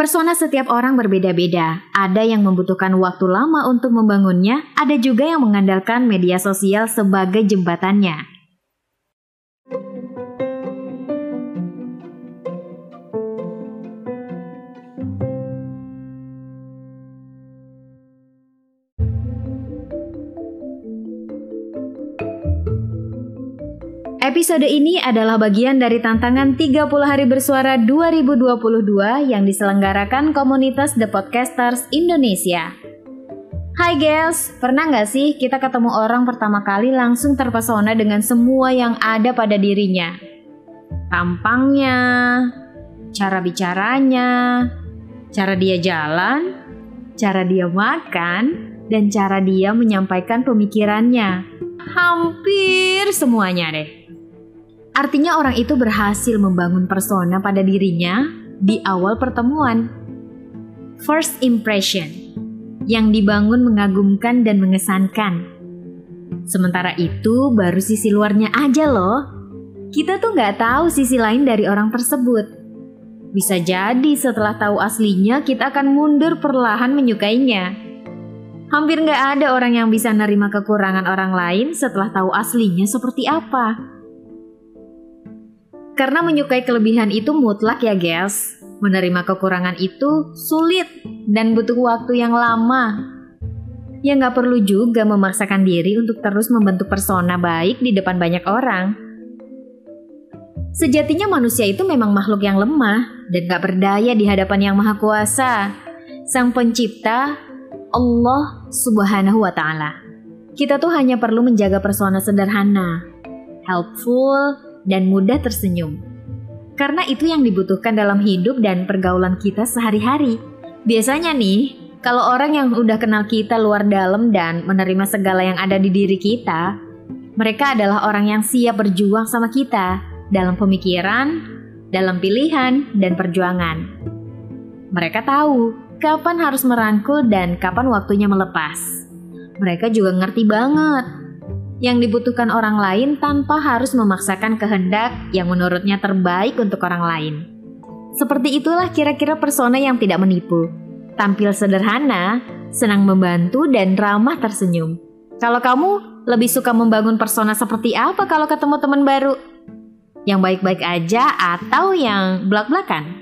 Persona setiap orang berbeda-beda. Ada yang membutuhkan waktu lama untuk membangunnya, ada juga yang mengandalkan media sosial sebagai jembatannya. Episode ini adalah bagian dari tantangan 30 hari bersuara 2022 yang diselenggarakan komunitas The Podcasters Indonesia. Hai girls, pernah nggak sih kita ketemu orang pertama kali langsung terpesona dengan semua yang ada pada dirinya? Tampangnya, cara bicaranya, cara dia jalan, cara dia makan, dan cara dia menyampaikan pemikirannya. Hampir semuanya deh. Artinya orang itu berhasil membangun persona pada dirinya di awal pertemuan. First impression yang dibangun mengagumkan dan mengesankan. Sementara itu baru sisi luarnya aja loh. Kita tuh nggak tahu sisi lain dari orang tersebut. Bisa jadi setelah tahu aslinya kita akan mundur perlahan menyukainya. Hampir nggak ada orang yang bisa nerima kekurangan orang lain setelah tahu aslinya seperti apa. Karena menyukai kelebihan itu mutlak ya guys. Menerima kekurangan itu sulit dan butuh waktu yang lama. Ya nggak perlu juga memaksakan diri untuk terus membentuk persona baik di depan banyak orang. Sejatinya manusia itu memang makhluk yang lemah dan gak berdaya di hadapan yang maha kuasa. Sang pencipta, Allah subhanahu wa ta'ala. Kita tuh hanya perlu menjaga persona sederhana, helpful, dan mudah tersenyum. Karena itu yang dibutuhkan dalam hidup dan pergaulan kita sehari-hari. Biasanya nih, kalau orang yang udah kenal kita luar dalam dan menerima segala yang ada di diri kita, mereka adalah orang yang siap berjuang sama kita dalam pemikiran, dalam pilihan, dan perjuangan. Mereka tahu kapan harus merangkul dan kapan waktunya melepas. Mereka juga ngerti banget yang dibutuhkan orang lain tanpa harus memaksakan kehendak yang menurutnya terbaik untuk orang lain. Seperti itulah kira-kira persona yang tidak menipu. Tampil sederhana, senang membantu, dan ramah tersenyum. Kalau kamu lebih suka membangun persona seperti apa kalau ketemu teman baru? Yang baik-baik aja atau yang belak-belakan?